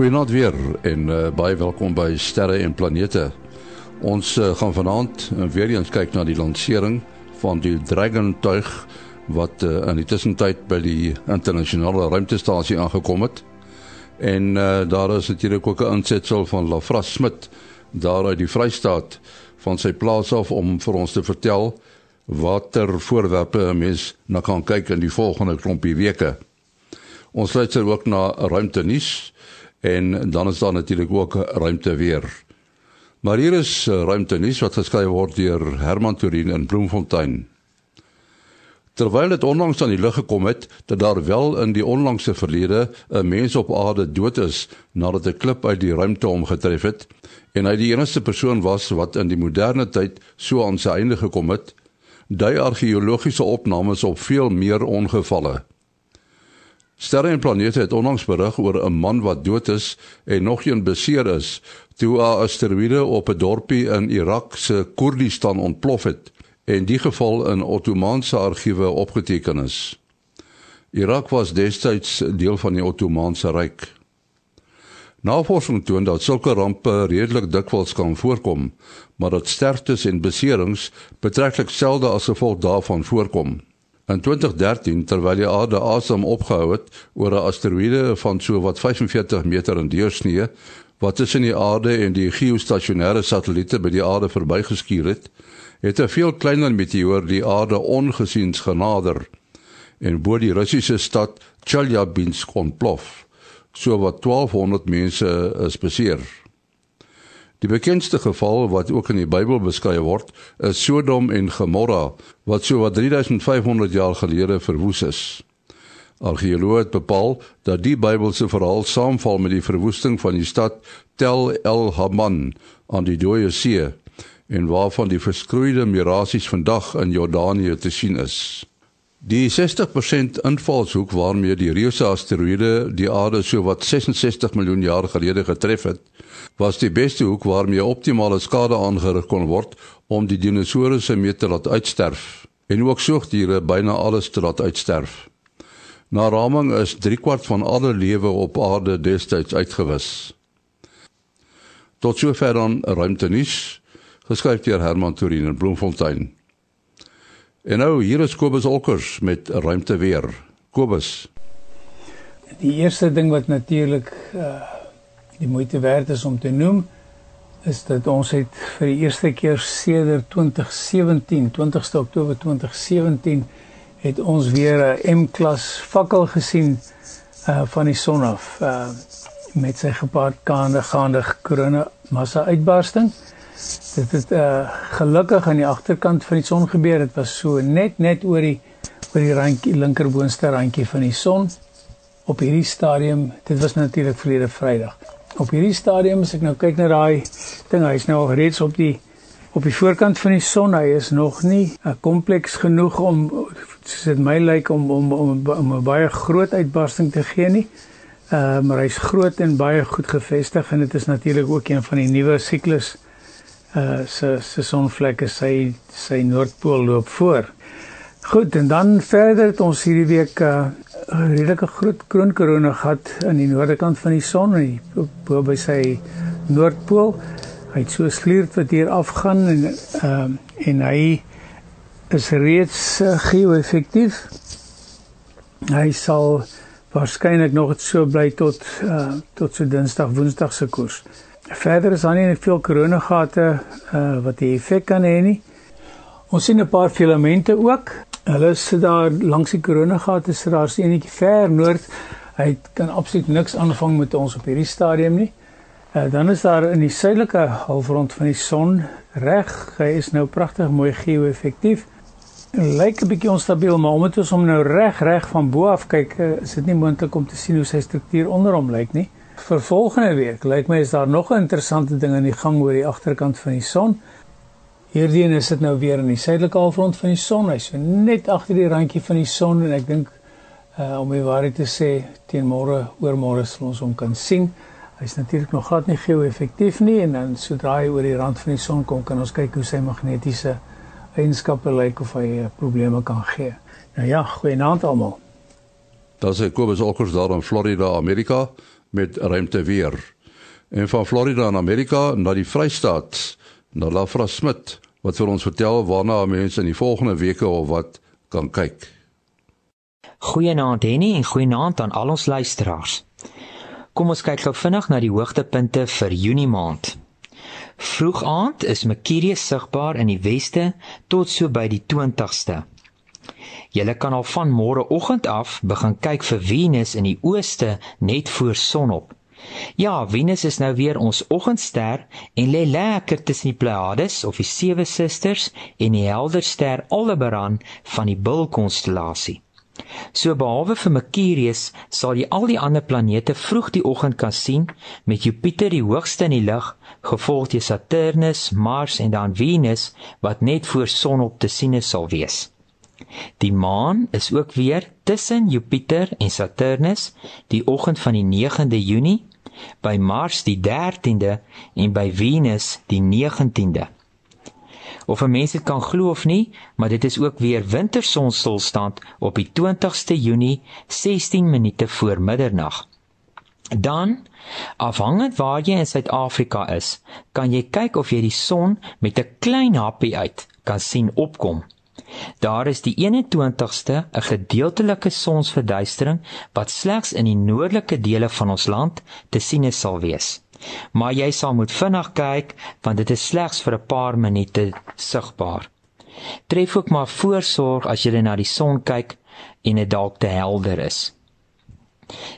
Goeienaand weer en uh, baie welkom by Sterre en Planete. Ons uh, gaan vanaand uh, weer eens kyk na die lansering van die Dragon tuig wat uh, in die tussentyd by die internasionale ruimtestasie aangekom het. En uh, daar is natuurlik ook 'n insetsel van Lafras Smit daar uit die Vrystaat van sy plaas af om vir ons te vertel watter voorwerpe 'n mens na kan kyk in die volgende klompie weke. Ons luister ook na ruimte nuus en dan is daar natuurlik ook ruimte weer. Maar hier is uh, ruimte nuus wat geskryf word deur Herman Turin in Bloemfontein. Terwyl dit onlangs aan die lig gekom het dat daar wel in die onlangse verlede 'n mens op aarde dood is nadat 'n klip uit die ruimte hom getref het en hy die enigste persoon was wat in die moderne tyd so aan sy einde gekom het, dui argeologiese opnames op veel meer ongevalle. Sterre en planete het onlangs berig oor 'n man wat dood is en nog een beseer is toe 'n asteroïde op 'n dorpie in Irak se Koerdistan ontplof het en die geval in Ottomaanse argiewe opgeteken is. Irak was destyds deel van die Ottomaanse ryk. Navorsing toon dat sulke rampe redelik dikwels kan voorkom, maar dat sterftes en beserings betreklik selde as gevolg daarvan voorkom. In 2013 terwyl die aarde asem opgehou het oor 'n asteroïde van so wat 45 meter in deursnee wat tussen die aarde en die geostasionêre satelliete by die aarde verbygeskuur het, het 'n veel kleiner meteoor die aarde ongesiens genader en bo die Russiese stad Chelyabinsk ontplof. So wat 1200 mense is beseer. Die bekendste geval wat ook in die Bybel beskryf word, is Sodom en Gomorra wat so wat 3500 jaar gelede verwoes is. Argeoloë het bepaal dat die Bybelse verhaal saamval met die verwoesting van die stad Tel El Haman aan die Dooie See en waarvan die verskroeide mirasies vandag in Jordanië te sien is. Die 60% invalshoek waarmee die reuse asteroïde die aarde so wat 66 miljoen jaar gelede getref het, was die beste hoek waarmee optimale skade aangerig kon word om die dinosourusse mee te laat uitsterf en ook soogdiere byna alles te laat uitsterf. Na raming is 3/4 van alle lewe op aarde destyds uitgewis. Tot sover dan ruimte nuus geskryf deur Herman Turin in Bloemfontein. En nou hier is Kobus Olkers met ruimte weer. Kobus. Die eerste ding wat natuurlik uh die moeite werd is om te noem is dat ons het vir die eerste keer sedert 2017, 20ste Oktober 2017 het ons weer 'n M-klas fakkel gesien uh van die son af uh met sy gepaardgaande gaande korona massa uitbarsting. Dit het uh gelukkig aan die agterkant van die son gebeur. Dit was so net net oor die oor die randjie linkerboonste randjie van die son op hierdie stadium. Dit was natuurlik verlede Vrydag. Op hierdie stadium as ek nou kyk na daai ding, hy's nou reeds op die op die voorkant van die son. Hy is nog nie uh, kompleks genoeg om soos dit my lyk om om om, om 'n baie groot uitbarsting te gee nie. Uh maar hy's groot en baie goed gevestig en dit is natuurlik ook een van die nuwe siklus uh se se sonvlekke sy sy noordpool loop voor. Goed en dan verder het ons hierdie week 'n uh, redelike groot kroonkorona gehad aan die noordekant van die son en bo by sy noordpool. Hy het so sliert wat hier afgaan en uh en hy is reeds uh, geo-effektief. Hy sal waarskynlik nog so bly tot uh tot so Dinsdag, Woensdag se koers. Verder is daar nie veel koronagate uh wat die effek kan hê nie. Ons sien 'n paar filamente ook. Hulle sit daar langs die koronagate, sit daar so enetjie ver noord. Hy kan absoluut niks aanvang met ons op hierdie stadium nie. Uh dan is daar in die suidelike halfrond van die son reg, hy is nou pragtig mooi geo-effektief. Lyk 'n bietjie onstabiel, maar omdat ons hom nou reg reg van bo af kyk, uh, is dit nie moontlik om te sien hoe sy struktuur onder hom lyk nie vir volgende week lyk my is daar nog 'n interessante ding aan die gang oor die agterkant van die son. Hierdie een is dit nou weer in die suidelike halfrond van die son. Hy's so net agter die randjie van die son en ek dink uh om die waarheid te sê teen môre oor môre sal ons hom kan sien. Hy's natuurlik nog glad nie geo-effektief nie en dan sodra hy oor die rand van die son kom kan ons kyk hoe sy magnetiese eienskappe lyk of hy uh, probleme kan gee. Nou ja, goeienaand almal. Daar sê Kobus Olkers daar in Florida, Amerika met ruimteweer. En van Florida in Amerika na die Vrystaat, na Lafra Smit wat vir ons vertel waarna mense in die volgende weke of wat kan kyk. Goeienaand Henny en goeienaand aan al ons luisteraars. Kom ons kyk gou vinnig na die hoogtepunte vir Junie maand. Vroeg aand is Mercurius sigbaar in die weste tot so by die 20ste. Jy kan al van môreoggend af begin kyk vir Venus in die ooste net voor sonop. Ja, Venus is nou weer ons oggendster en lê lekker tussen die Pleiades of die sewe susters en die helder ster Aldebaran van die bulkonstellasie. So behalwe vir Mercurius sal jy al die ander planete vroeg die oggend kan sien met Jupiter die hoogste in die lug, gevolg deur Saturnus, Mars en dan Venus wat net voor sonop te sien sal wees. Die maan is ook weer tussen Jupiter en Saturnus die oggend van die 9de Junie by Mars die 13de en by Venus die 19de. Of 'n mens dit kan glo of nie, maar dit is ook weer wintersonstilstand op die 20ste Junie 16 minute voor middernag. Dan, afhangend waar jy in Suid-Afrika is, kan jy kyk of jy die son met 'n klein happie uit kan sien opkom. Daar is die 21ste 'n gedeeltelike sonsverduistering wat slegs in die noordelike dele van ons land te sien sal wees. Maar jy sal moet vinnig kyk want dit is slegs vir 'n paar minute sigbaar. Tref ook maar voorsorg as jy na die son kyk en dit dalk te helder is.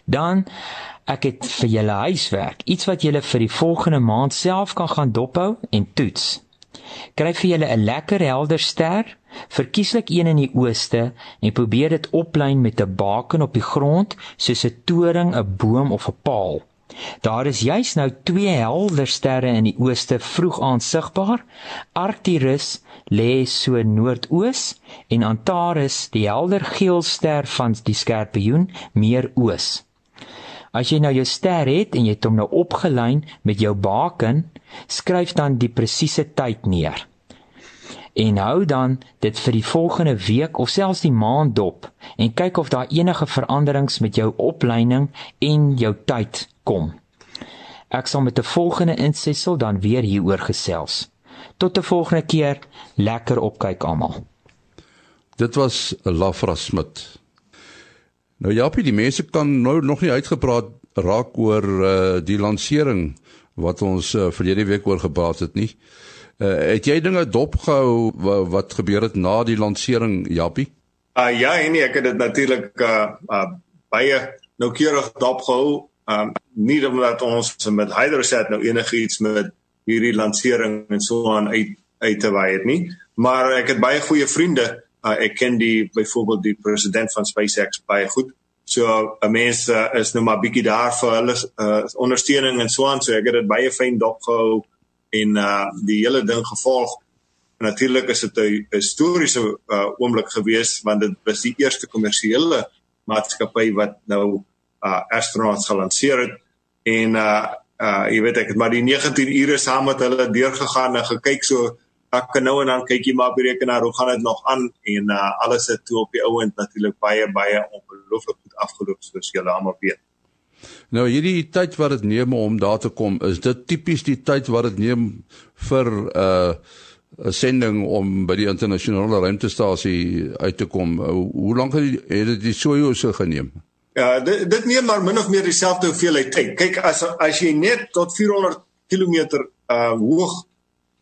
Dan ek het vir julle huiswerk, iets wat julle vir die volgende maand self kan gaan dophou en toets. Kry vir julle 'n lekker helder ster Verkieslik een in die ooste en probeer dit oplyn met 'n baken op die grond soos 'n toring, 'n boom of 'n paal. Daar is juis nou twee helder sterre in die ooste vroeg aansigbaar. Arcturus lê so noordoos en Antares, die helder geel ster van die skorpioen, meer oos. As jy nou jou ster het en jy het hom nou opgelyn met jou baken, skryf dan die presiese tyd neer en hou dan dit vir die volgende week of selfs die maand dop en kyk of daar enige veranderings met jou opleiding en jou tyd kom. Ek sal met 'n volgende insetsel dan weer hieroor gesels. Tot 'n volgende keer, lekker opkyk almal. Dit was Lafra Smit. Nou Japie, die mense kan nou nog nie uitgepraat raak oor uh, die lansering wat ons uh, verlede week oor gepraat het nie. Uh, het jy dinge dopgehou wat, wat gebeur het na die lansering Jappie? Uh ja, en ek het dit natuurlik uh, uh baie noukeurig dopgehou. Um nie omdat ons met Hydroset nou enigiets met hierdie lansering en so aan uit uit te wy het nie, maar ek het baie goeie vriende. Uh, ek ken die byvoorbeeld die president van SpaceX baie goed. So 'n mens uh, is nou maar bietjie daar vir hulle uh, ondersteuning en so aan, so ek het dit baie fyn dopgehou en uh die hele ding gevolg. Natuurlik is dit 'n historiese uh oomblik gewees want dit was die eerste kommersiële maatskappy wat nou uh astronauts gelanseer het en uh uh jy weet ek het maar die 19 ure saam met hulle deurgegaan en gekyk so ek kan nou en dan kyk jy maar op die rekenaar hoe gaan dit nog aan en uh alles het toe op die ouend natuurlik baie baie ongelooflik goed afgeloop soos julle almal weet. Nou hierdie tyd wat dit neem om daar te kom, is dit tipies die tyd wat dit neem vir 'n uh, 'n sending om by die internasionale ruimtestasie uit te kom. Uh, hoe lank het dit die Soyuz geneem? Ja, dit dit neem maar min of meer dieselfde hoeveelheid tyd. Kyk, as as jy net tot 400 km uh hoog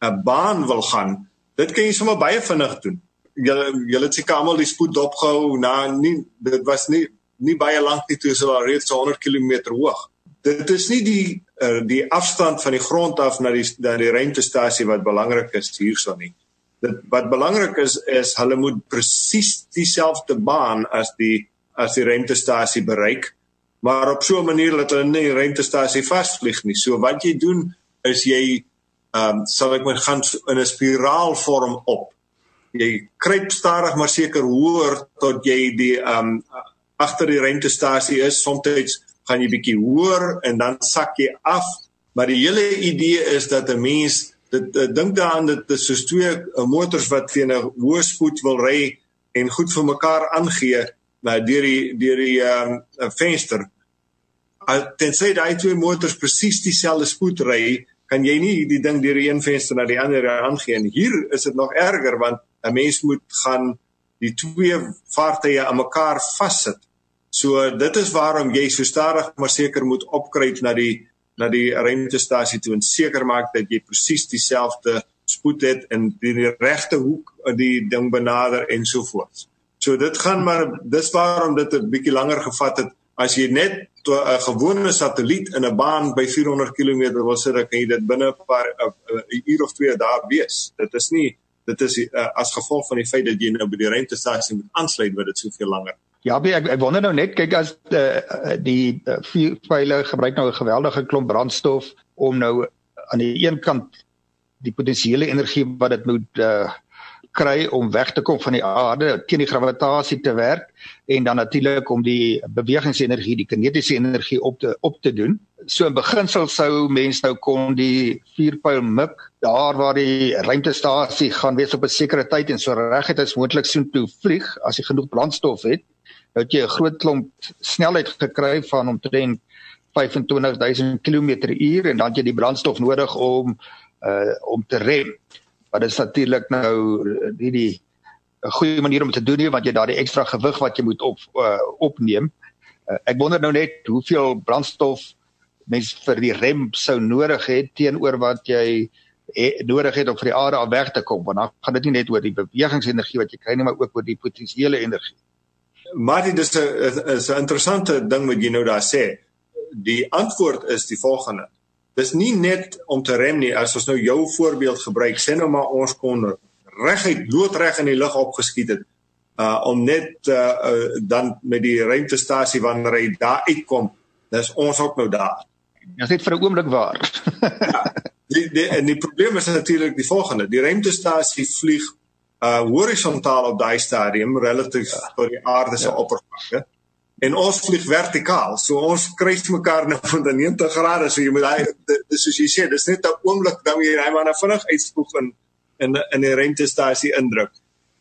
'n baan wil gaan, dit kan jy sommer baie vinnig doen. Julle julle het seker almal die spoed dopgehou na nie dit was nie nie baie lank nie toe is hulle reeds 100 km hoog. Dit is nie die uh, die afstand van die grond af na die na die ruimtestasie wat belangrik is hierso nie. Dit wat belangrik is is hulle moet presies dieselfde baan as die as die ruimtestasie bereik, maar op so 'n manier dat hulle nie die ruimtestasie vasvlieg nie. So wat jy doen is jy ehm um, sal ek maar gaan in 'n spiraalvorm op. Jy kruip stadig maar seker hoër tot jy die ehm um, agter die ruimtestasie is. Soms gaan jy bietjie hoër en dan sak jy af. Maar die hele idee is dat 'n mens dit uh, dink daaraan dit soos twee uh, motors wat teen 'n hoë spoed wil ry en goed vir mekaar aangee uh, deur die deur die um, venster. tensy daai twee motors presies dieselfde spoed ry, kan jy nie die ding deur een venster na die ander aangee nie. Hier is dit nog erger want 'n mens moet gaan die twee vaartuie aan mekaar vassit. So dit is waarom jy so stadig maar seker moet opkruip na die na die ruimtestasie toe en seker maak dat jy presies dieselfde spoed het en die, die regte hoek die ding benader en so voort. So dit gaan maar dis waarom dit 'n bietjie langer gevat het as jy net 'n gewone satelliet in 'n baan by 400 km wil sit, dan kan jy dit binne 'n paar 'n uur of twee daar wees. Dit is nie dit is uh, as gevolg van die feit dat jy nou by die ruimtestasie moet aansluit wat dit soveel langer. Ja, ek ek wonder nou net kyk as uh, die uh, pile gebruik nou 'n geweldige klomp brandstof om nou aan die een kant die potensiële energie wat dit moet uh, kry om weg te kom van die aarde teen die gravitasie te werk en dan natuurlik om die bewegingsenergie, die kinetiese energie op te op te doen. So in beginsel sou mense nou kon die vierpyl mik daar waar die ruimtestasie gaan wees op 'n sekere tyd en so reguit as moontlik soontoe vlieg as jy genoeg brandstof het. Nou het jy 'n groot klomp snelheid gekry van omtrent 25000 km/h en dan het jy die brandstof nodig om uh om te rem. Maar dit is natuurlik nou nie die 'n goeie manier om te doen nie want jy daardie ekstra gewig wat jy moet op uh, opneem. Uh, ek wonder nou net hoeveel brandstof mens vir die rem sou nodig het teenoor wat jy he, nodig het om vir die aarde af weg te kom want dan gaan dit nie net oor die bewegingsenergie wat jy kry nie maar ook oor die potensiële energie. Maar dit is 'n 'n interessante ding wat jy nou daar sê. Die antwoord is die volgende dis nie net om te rem nie as ons nou jou voorbeeld gebruik sê nou maar ons kon reguit loodreg in die lug opgeskiet het uh om net uh, uh dan met die ruimtestasie wanneer hy daar uitkom dis ons ook nou daar dit vir 'n oomblik waar ja, die die en die probleem is natuurlik die volgende die ruimtestasie vlieg uh horisontaal op daai stadium relatief ja. tot die aarde se ja. oppervlakte en ons vlieg vertikaal. So ons kruis mekaar nou van 90 grade. So jy moet daai soos jy sê, dis net 'n oomblik dan jy hy maar nou vinnig uitspoeg in in in die ruimtestasie indruk.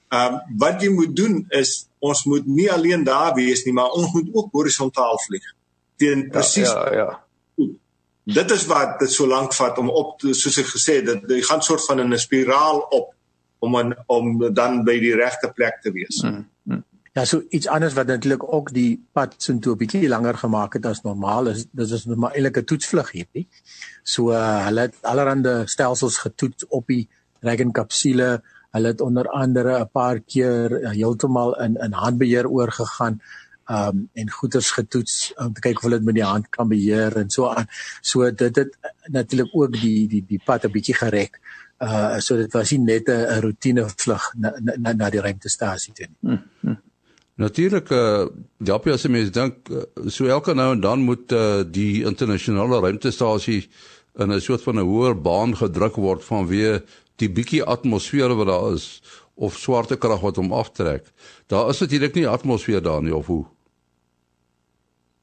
Ehm um, wat jy moet doen is ons moet nie alleen daar wees nie, maar ons moet ook horisontaal vlieg. Teen ja, presies Ja, ja. Dit is wat dit so lank vat om op soos ek gesê het, dit gaan soort van in 'n spiraal op om an, om dan by die regte plek te wees. Hmm. Ja, so iets anders wat natuurlik ook die pad so 'n bietjie langer gemaak het as normaal is, dis is maar eintlik 'n toetsvlug hierdie. So uh, hulle het allerlei stelsels getoets op die Dragon kapsule. Hulle het onder andere 'n paar keer uh, heeltemal in in handbeheer oorgegaan um en goeders getoets om te kyk of hulle dit met die hand kan beheer en so aan. So dit het natuurlik ook die die die pad 'n bietjie gerek. Uh so dit was nie net 'n roetine vlug na na na die ruimtestasie toe nie. Hmm, hmm. Natuurlik uh eh, Japie as jy mens dink so elke nou en dan moet uh, die internasionale ruimtestasie in 'n soort van 'n hoër baan gedruk word vanweë die bietjie atmosfeer wat daar is of swaartekrag wat hom aftrek. Daar is natuurlik nie atmosfeer daar nie of hoe.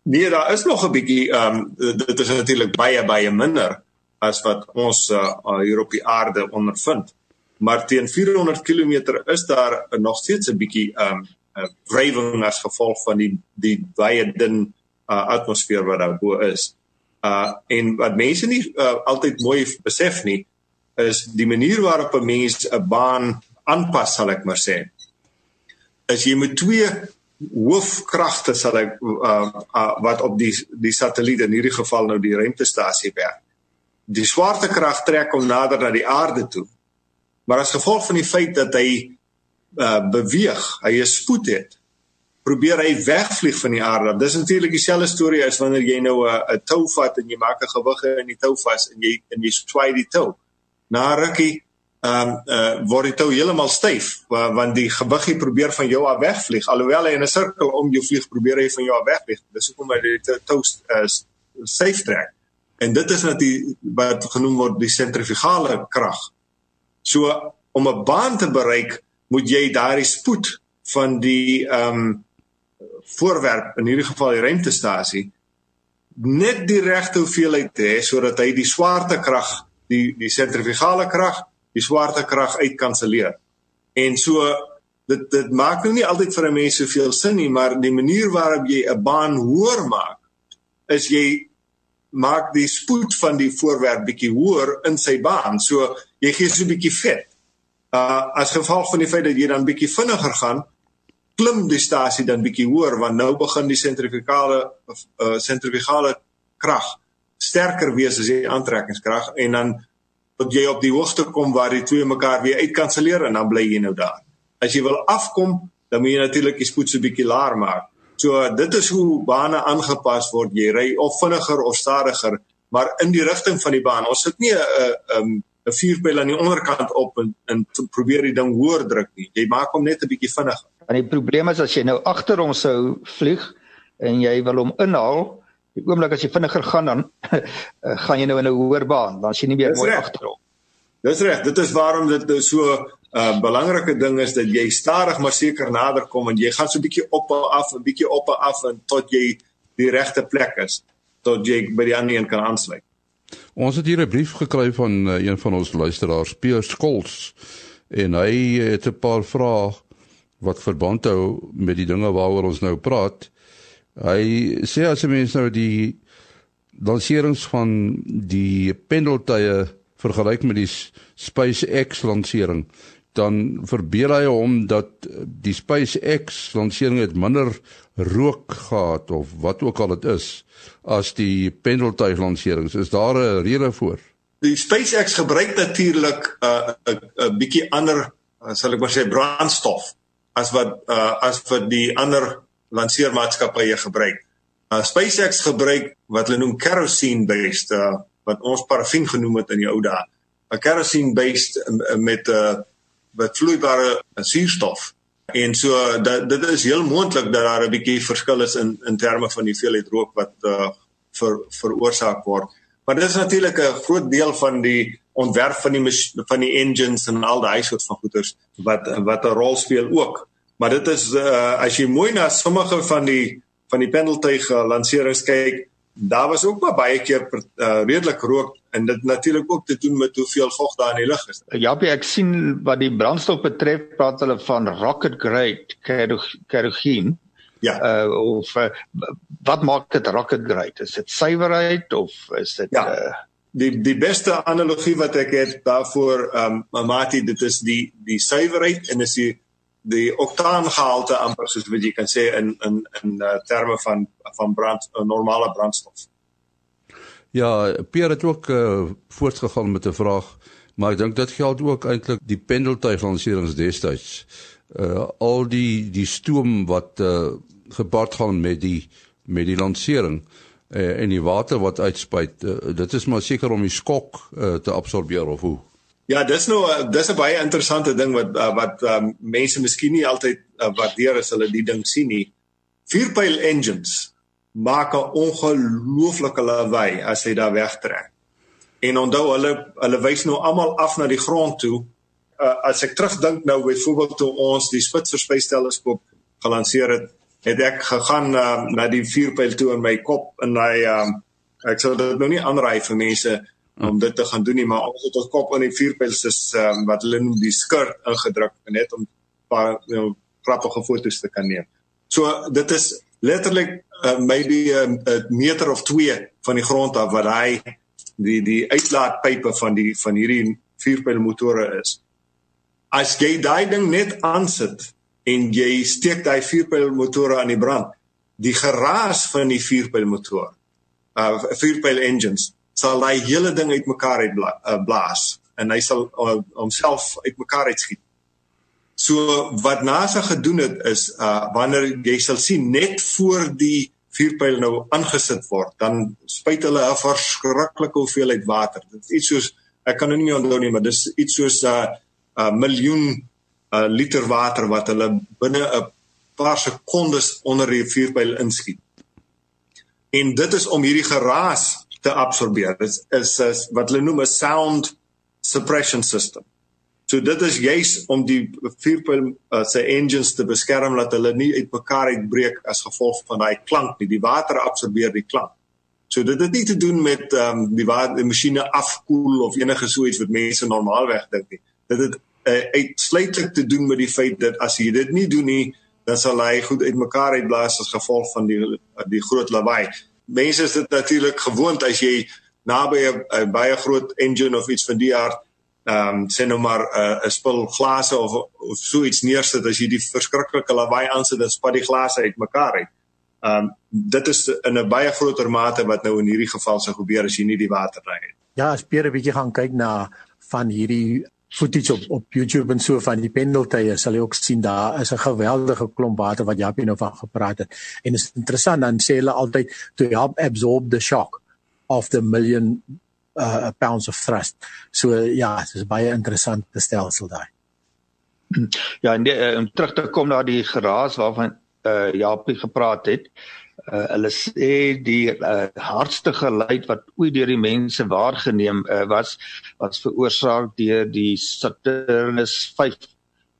Nee, daar is nog 'n bietjie ehm um, dit is natuurlik baie baie minder as wat ons uh, hier op die aarde ondervind. Maar teen 400 km is daar nog steeds 'n bietjie ehm um, uh, wrywing as gevolg van die die baie dun uh, atmosfeer wat daar bo is. Uh en wat mense nie uh, altyd mooi besef nie is die manier waarop 'n mens 'n baan aanpas sal ek maar sê. As jy met twee hoofkragte sal ek uh, uh wat op die die satelliet in hierdie geval nou die ruimtestasie werk. Die swaartekrag trek hom nader na die aarde toe. Maar as gevolg van die feit dat hy uh, beweeg, hy 'n spoed het, probeer hy wegvlieg van die aarde. Dis natuurlik dieselfde storie as wanneer jy nou 'n 'n tou vat en jy maak 'n gewig in die tou vas en jy en jy swai die tou. Na rukkie ehm um, uh, word die tou heeltemal styf want die gewiggie probeer van jou af wegvlieg alhoewel hy in 'n sirkel om jou vlieg probeer hy van jou af wegvlieg. Dis hoekom hy die tou uh, styf trek. En dit is natuurlik wat genoem word die sentrifugale krag. So om 'n baan te bereik moet jy daardie spoed van die ehm um, voorwerp in hierdie geval die ruimtestasie net die regte hoeveelheid hê sodat hy die swaartekrag die die sentrifugale krag die swaartekrag uitkanselleer. En so dit dit maak nou nie altyd vir 'n mens soveel sin nie, maar die manier waarop jy 'n baan hoër maak is jy maak die spoed van die voorwerp bietjie hoër in sy baan. So jy gee so 'n bietjie vet. Uh as gevolg van die feit dat jy dan bietjie vinniger gaan, klim die stasie dan bietjie hoër want nou begin die sentrifugale uh sentrifugale krag sterker wees as die aantrekkingskrag en dan tot jy op die hoogte kom waar die twee mekaar weer uitkanselleer en dan bly jy nou daar. As jy wil afkom, dan moet jy natuurlik die spoed so bietjie laer maak. So dit is hoe bane aangepas word. Jy ry of vinniger of stadiger, maar in die rigting van die baan. Ons sit nie 'n 'n 'n vuurpyl aan die onderkant op en en probeer die ding hoër druk nie. Jy maak hom net 'n bietjie vinniger. En die probleem is as jy nou agter hom sou vlieg en jy wil hom inhaal, die oomblik as jy vinniger gaan dan gaan jy nou in 'n hoër baan, dan as jy nie meer mooi agter hom. Dis reg, dit is waarom dit nou so 'n uh, belangrike ding is dat jy stadig maar seker nader kom en jy gaan so 'n bietjie op en af en bietjie op en af en tot jy die regte plek is tot jy by die ander een kan aansluit. Ons het hier 'n brief gekry van uh, een van ons luisteraars, Piers Skols, en hy het 'n paar vrae wat verband hou met die dinge waaroor ons nou praat. Hy sê as jy mens nou die lanserings van die pendeltuie vergelyk met die SpaceX lansering, dan verbeel hy hom dat die SpaceX lansering het minder rook gehad of wat ook al dit is as die pendeltuig lanserings. Is daar 'n rede voor? Die SpaceX gebruik natuurlik 'n uh, 'n 'n bietjie ander uh, sal ek maar sê brandstof as wat uh, as wat die ander lanseermaatskappye gebruik. Uh, SpaceX gebruik wat hulle noem kerosene based uh, wat ons parafin genoem het in die ou dae. 'n Kerosene based uh, met 'n uh, wat vloeibare suurstof. En so dat dit is heel moontlik dat daar 'n bietjie verskil is in in terme van die hoeveelheid rook wat uh, ver, veroorsaak word. Maar dit is natuurlik 'n groot deel van die ontwerp van die van die engines en al daai soort van goeders wat wat 'n rol speel ook. Maar dit is uh, as jy mooi na sommige van die van die pendeltuig lanserings kyk, daar was ook maar baie keer uh, redelik rook en dit natuurlik ook te doen met hoeveel vog daar in die lug is. Ja, ek sien wat die brandstof betref, praat hulle van rocket grade kerosene. Ja. Uh of uh, wat maak dit rocket grade? Is dit suiwerheid of is dit ja. uh die die beste analogie wat ek het daarvoor ehm um, Mati dit is die die suiwerheid en is die die oktaangehalte amper soos wat jy kan sê in in in uh, terme van van brand uh, normale brandstof. Ja, Pierre het ook uh, voortgegaan met 'n vraag, maar ek dink dit geld ook eintlik die pendeltuiglanserings destyds. Uh al die die stoom wat uh gepaard gaan met die met die lansering uh, en die water wat uitspuit, uh, dit is maar seker om die skok uh, te absorbeer of hoe. Ja, dis nou dis 'n baie interessante ding wat uh, wat um, mense miskien nie altyd uh, waardeer as hulle die ding sien nie. Vierpyl engines maak 'n ongelooflike lawaai as hy daar wegtrek. En onthou hulle hulle wys nou almal af na die grond toe. Uh, as ek terugdink nou byvoorbeeld toe ons die Spitzer Space Telescope gelanseer het, het ek gegaan uh, na die vierpyl toe in my kop en hy um, ek sou dit nou nie aanraai vir mense om dit te gaan doen nie maar ons het ons kop in die vierpyls is um, wat hulle noem die skirt ingedruk net om 'n paar you know, grappige foto's te kan neem. So dit is letterlik uh, maybe 'n uh, meter of 2 van die grond af wat hy die die uitlaatpype van die van hierdie vierpyl motore is. As jy daai ding net aansit en jy steek daai vierpyl motore aan die brand, die geraas van die vierpyl motor, uh vierpyl engines sal hy hele ding uitmekaar uitblaas eh, en hy sal uh, homself uitmekaar uitskiet. So wat NASA gedoen het is uh wanneer jy sal sien net voor die vuurpyl nou aangesit word, dan spuit hulle 'n verskriklike hoeveelheid water. Dit is iets soos ek kan nou nie onthou nie, maar dis iets soos 'n uh, uh, miljoen uh, liter water wat hulle binne 'n paar sekondes onder die vuurpyl inskiet. En dit is om hierdie geraas te absorbeer. Dit is, is wat hulle noem 'n sound suppression system. So dit is juis om die vuurpyl uh, se engines te beskerm dat hulle nie uitmekaar uitbreek as gevolg van daai klank nie. Die water absorbeer die klank. So dit het nie te doen met um, die water die masjiene afkoel of enige so iets wat mense normaalweg dink nie. Dit het uh, uitsluitlik te doen met die feit dat as jy dit nie doen nie, dan sal hy goed uitmekaar uitblaas as gevolg van die die groot lawaai. Mense is dit natuurlik gewoond as jy naby 'n baie groot engine of iets van die aard ehm um, sê nou maar 'n uh, spul glase of of so iets neersit as jy die verskriklike lawaai aansit dan spat die glase uitmekaar uit. Ehm um, dit is in 'n baie groter mate wat nou in hierdie geval sou gebeur as jy nie die water ry het. Ja, as Pierre 'n bietjie gaan kyk na van hierdie footage op op YouTube en so van die pendeltye sal jy ook sien daar is 'n geweldige klomp water wat Japie nou van gepraat het. En is interessant dan sê hulle altyd to help absorb the shock of the million uh pounds of thrust. So ja, dit is baie interessante stelsel daai. Ja, en die, om terug te kom na die geraas waarvan uh Japie gepraat het. Hulle sê die uh, hardste geluid wat ooit deur die mense waargeneem uh, was was veroorsaak deur die Saturnus 5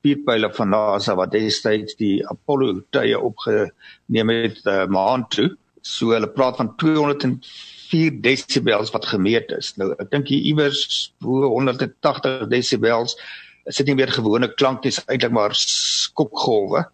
vuurpyle van NASA wat destyds die Apollo tye opgeneem het uh, maan toe. So hulle praat van 204 desibels wat gemeet is. Nou ek dink hier iewers bo 180 desibels is dit nie meer gewone klank dis eintlik maar skokgolwe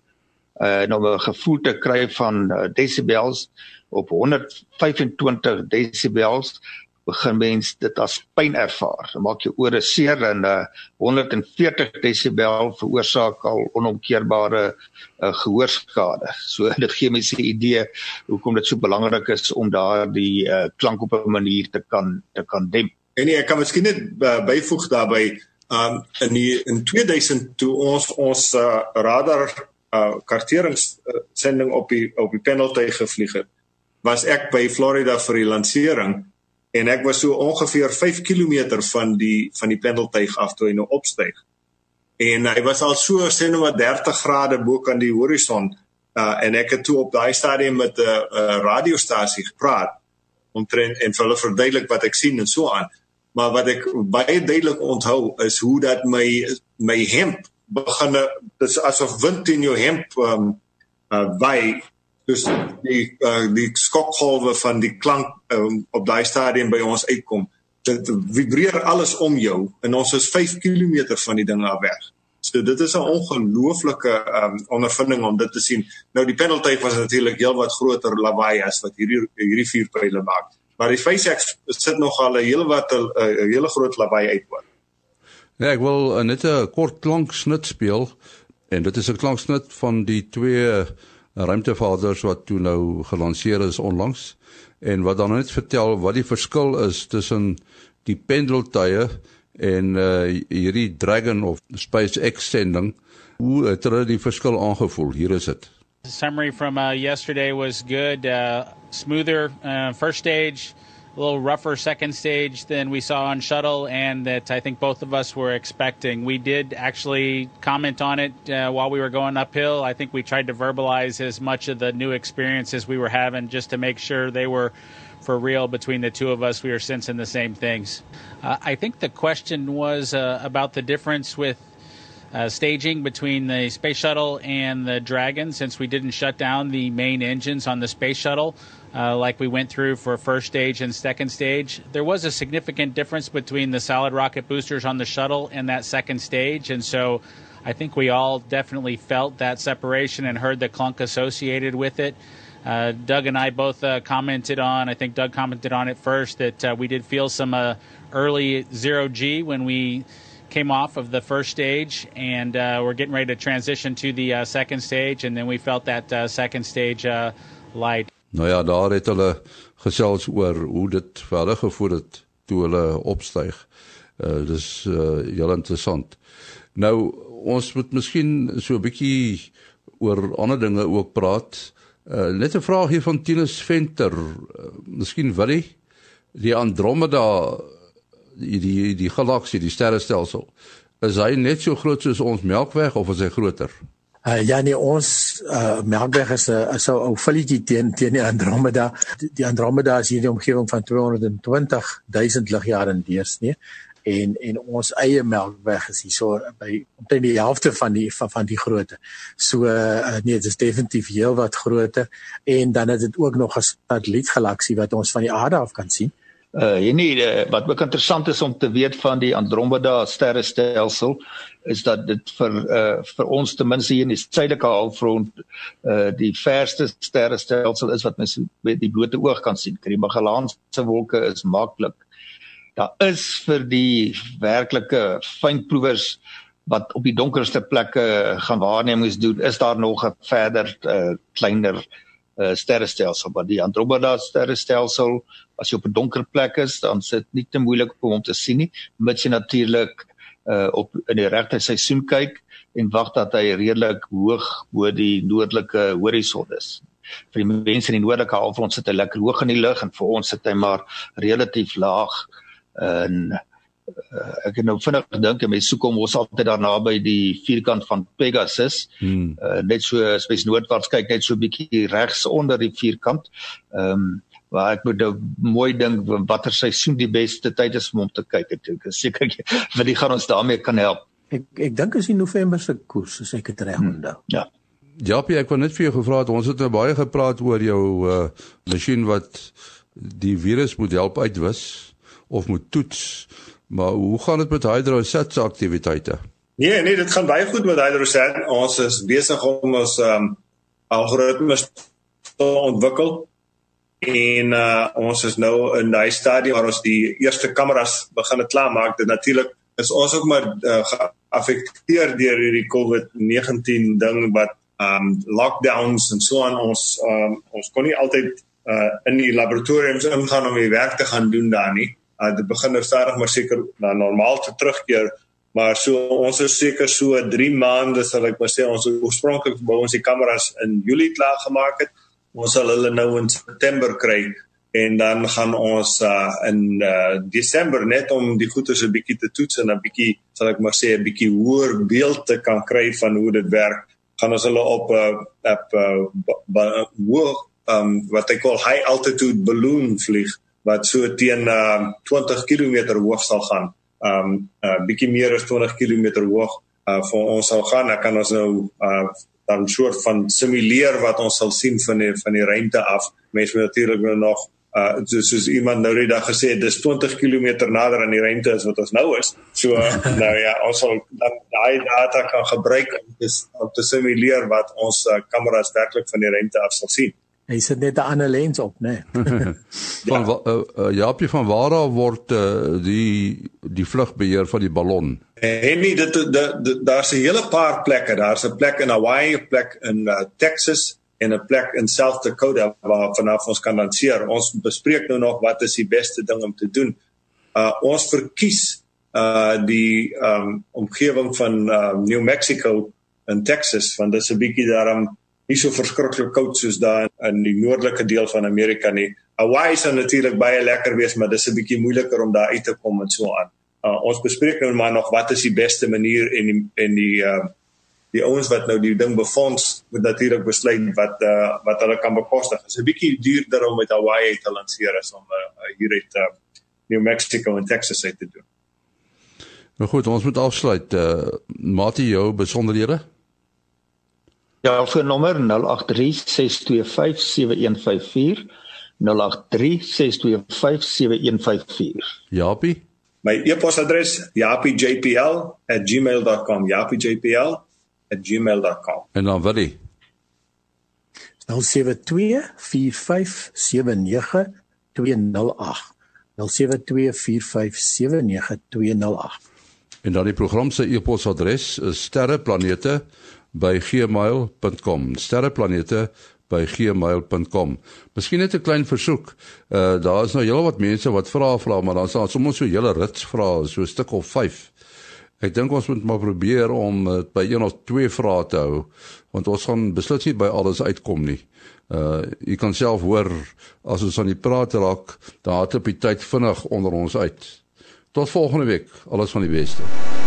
uh om 'n gevoel te kry van uh, decibels op 125 decibels begin mens dit as pyn ervaar. Dit maak jou ore seer en uh 140 desibel veroorsaak al onomkeerbare uh, gehoorskade. So dit gee mense 'n idee hoekom dit so belangrik is om daardie uh klank op 'n manier te kan te kan demp. En nee, ek kan miskien net uh, byvoeg daarbey um in die in 2000 toe ons ons uh, radar uh karteringssending op die op die penalty gevlieg het, was ek by Florida vir die lansering en ek was so ongeveer 5 km van die van die penalty af toe hy nou opstyg. En hy was al so sê nou maar 30 grade bo kan die horison uh en ek het toe op daai stadium met 'n uh, uh, radiostasie gepraat om tren en hulle verduidelik wat ek sien en so aan. Maar wat ek baie duidelik onthou is hoe dat my my hemp begin dis asof wind in jou hemp um uh by dus die uh, die skokgolwe van die klank um, op daai stadium by ons uitkom. Dit vibreer alles om jou en ons is 5 km van die ding af weg. So dit is 'n ongelooflike um ondervinding om dit te sien. Nou die penalty was natuurlik heelwat groter lawaai as wat hierdie hierdie vier pile maak. Maar die SpaceX sit nog al 'n heelwat 'n hele groot lawaai uitwoon Ja, ek wil uh, net 'n kort klanksnit speel en dit is 'n klanksnit van die twee uh, ruimtevaders wat toe nou gelanseer is onlangs en wat dan net vertel wat die verskil is tussen die pendeltye en uh, hierdie Dragon of SpaceX sending. Hoe het hulle die verskil aangevoel? Hier is dit. The summary from uh, yesterday was good, uh, smoother uh, first stage. A little rougher second stage than we saw on shuttle, and that I think both of us were expecting. We did actually comment on it uh, while we were going uphill. I think we tried to verbalize as much of the new experiences we were having just to make sure they were for real between the two of us. We were sensing the same things. Uh, I think the question was uh, about the difference with uh, staging between the space shuttle and the Dragon since we didn't shut down the main engines on the space shuttle uh, like we went through for first stage and second stage. There was a significant difference between the solid rocket boosters on the shuttle and that second stage, and so I think we all definitely felt that separation and heard the clunk associated with it. Uh, Doug and I both uh, commented on, I think Doug commented on it first, that uh, we did feel some uh, early zero G when we came off of the first stage, and uh, we're getting ready to transition to the second stage, and then we felt that second stage light. Nou ja, daar het hulle gesels oor hoe dit vir hulle gevoel het toe hulle opstyg. Uh dis uh heel interessant. Nou ons moet miskien so 'n bietjie oor ander dinge ook praat. Uh net 'n vraag hier van Tinus Venter. Uh, miskien wil hy die Andromeda die die die galaksie, die sterrestelsel. Is hy net so groot soos ons Melkweg of is hy groter? Uh, ja nee ons uh, is 'n is 'n ou filletjie teen teen die Andromeda. Die, Andromeda is hier in die omgewing van 220 000 ligjare in deursnee en en ons eie Melkweg is hierso by omtrent die helfte van die van, van die grootte. So uh, nee, dit is definitief heelwat groter en dan is dit ook nog 'n satellietgalaksie wat ons van die aarde af kan sien Uh nie uh, wat ook interessant is om te weet van die Andromeda sterrestelsel is dat dit vir uh vir ons ten minste hier in die suidelike halfrond uh die verste sterrestelsel is wat mens met die blote oog kan sien. Die Magellaanse wolke is maklik. Daar is vir die werklike fynproevers wat op die donkerste plekke gaan waarnemings doen, is daar nog 'n verder uh kleiner uh sterrestelsel, maar die Andromeda sterrestelsel as jy op 'n donker plek is, dan sit nie te moeilik om hom te sien nie, mits jy natuurlik uh op in die regte seisoen kyk en wag dat hy redelik hoog bo die noordelike horison is. Vir die mense in die noordelike halfrond sit hy lekker hoog in die lug en vir ons sit hy maar relatief laag in uh, ek het nou vinnig gedink en mense soek hom ons altyd daar naby die vierkant van Pegasus. Hmm. Uh, net so spesifiek noordwaarts kyk net so 'n bietjie regs onder die vierkant. Ehm um, waar ek moet nou mooi dink watter seisoen die beste tyd is om hom te kyk. Ek is seker want die gaan ons daarmee kan help. Ek ek dink is die November se koers as ek dit reg hmm. onthou. Hmm, ja. Japie, ek wou net vir jou gevra het ons het nou baie gepraat oor jou uh masjien wat die virus moet help uitwis of moet toets. Maar hoe gaan dit met hydrosat se aktiwiteite? Nee, nee, dit gaan baie goed met hydrosat. Ons is besig om ons um algoritmes te ontwikkel en uh, ons is nou in daai stadium waar ons die eerste kameras begin klaarmaak. Dit natuurlik is ons ook maar uh, geaffekteer deur hierdie COVID-19 ding wat um lockdowns en so aan ons um, ons kon nie altyd uh, in die laboratoriums ingaan om die werk te gaan doen daar nie. Uh, dit begin nou stadig maar seker na normaal te terugkeer. Maar so ons is seker so 3 maande sal ek maar sê ons oorspronklik wou ons die kameras in Julie klaar gemaak het ons sal hulle nou in September kry en dan gaan ons uh, in uh, Desember net om die goeie se bietjie te toets en 'n bietjie sal ek maar sê 'n bietjie hoër beeld te kan kry van hoe dit werk gaan ons hulle op 'n uh, op uh, hoë um, wat ek call high altitude balloon vlieg wat so teen uh, 20 km hoog sal gaan. Um 'n uh, bietjie meer as 20 km hoog uh, vir ons sal gaan dan kan ons nou uh, dan soort van simuleer wat ons sal sien van die van die ruimte af. Mense moet natuurlik nou nog uh soos, soos iemand nou die dag gesê het dis 20 km nader aan die ruimte as wat ons nou is. So nou ja, ons sal dan daai data kan gebruik om te om te simuleer wat ons uh, kameras werklik van die ruimte af sal sien. Hy sit net 'n ander lens op, né? Nee. van ja. uh, uh, Jaapie van waar af word uh, die die vlugbeheer van die ballon? En nie dit daar's 'n hele paar plekke. Daar's 'n plek in Hawaii, 'n plek in uh, Texas en 'n plek in South Dakota waar vanaf ons kan lanseer. Ons bespreek nou nog wat is die beste ding om te doen. Uh ons verkies uh die um omgewing van uh, New Mexico in Texas want dit is 'n bietjie daarom nie so verskriklik koud soos daar in die noordelike deel van Amerika nie. Hawaii sou natuurlik baie lekker wees, maar dis 'n bietjie moeiliker om daar uit te kom en so aan. Uh, ons bespreek nou maar nog wat is die beste manier en die en die uh die ouens wat nou die ding befonds moet natuurlik besluit wat uh wat hulle kan bekostig. Dit is 'n bietjie duurder om met Hawaii te lanseer as om uh, hier uit uh, New Mexico en Texas uit te doen. Nou goed, ons moet afsluit. Uh Mati jou besonderhede? Ja, vir nommer 0836257154 0836257154 Japie My e-posadres japiejpl@gmail.com japiejpl@gmail.com En dan wat die 0724579208 0724579208 En dan die program se e-posadres is sterreplanete by gmail.com sterreplanete by gmail.com. Miskien net 'n klein versoek. Uh daar is nou heelwat mense wat vra vra, maar dan sal soms so hele rits vra, so 'n stuk of 5. Ek dink ons moet maar probeer om uh, by een of twee vrae te hou, want ons gaan beslis nie by alles uitkom nie. Uh jy kan self hoor as ons aan die praat raak, dan hardloop die tyd vinnig onder ons uit. Tot volgende week. Alles van die beste.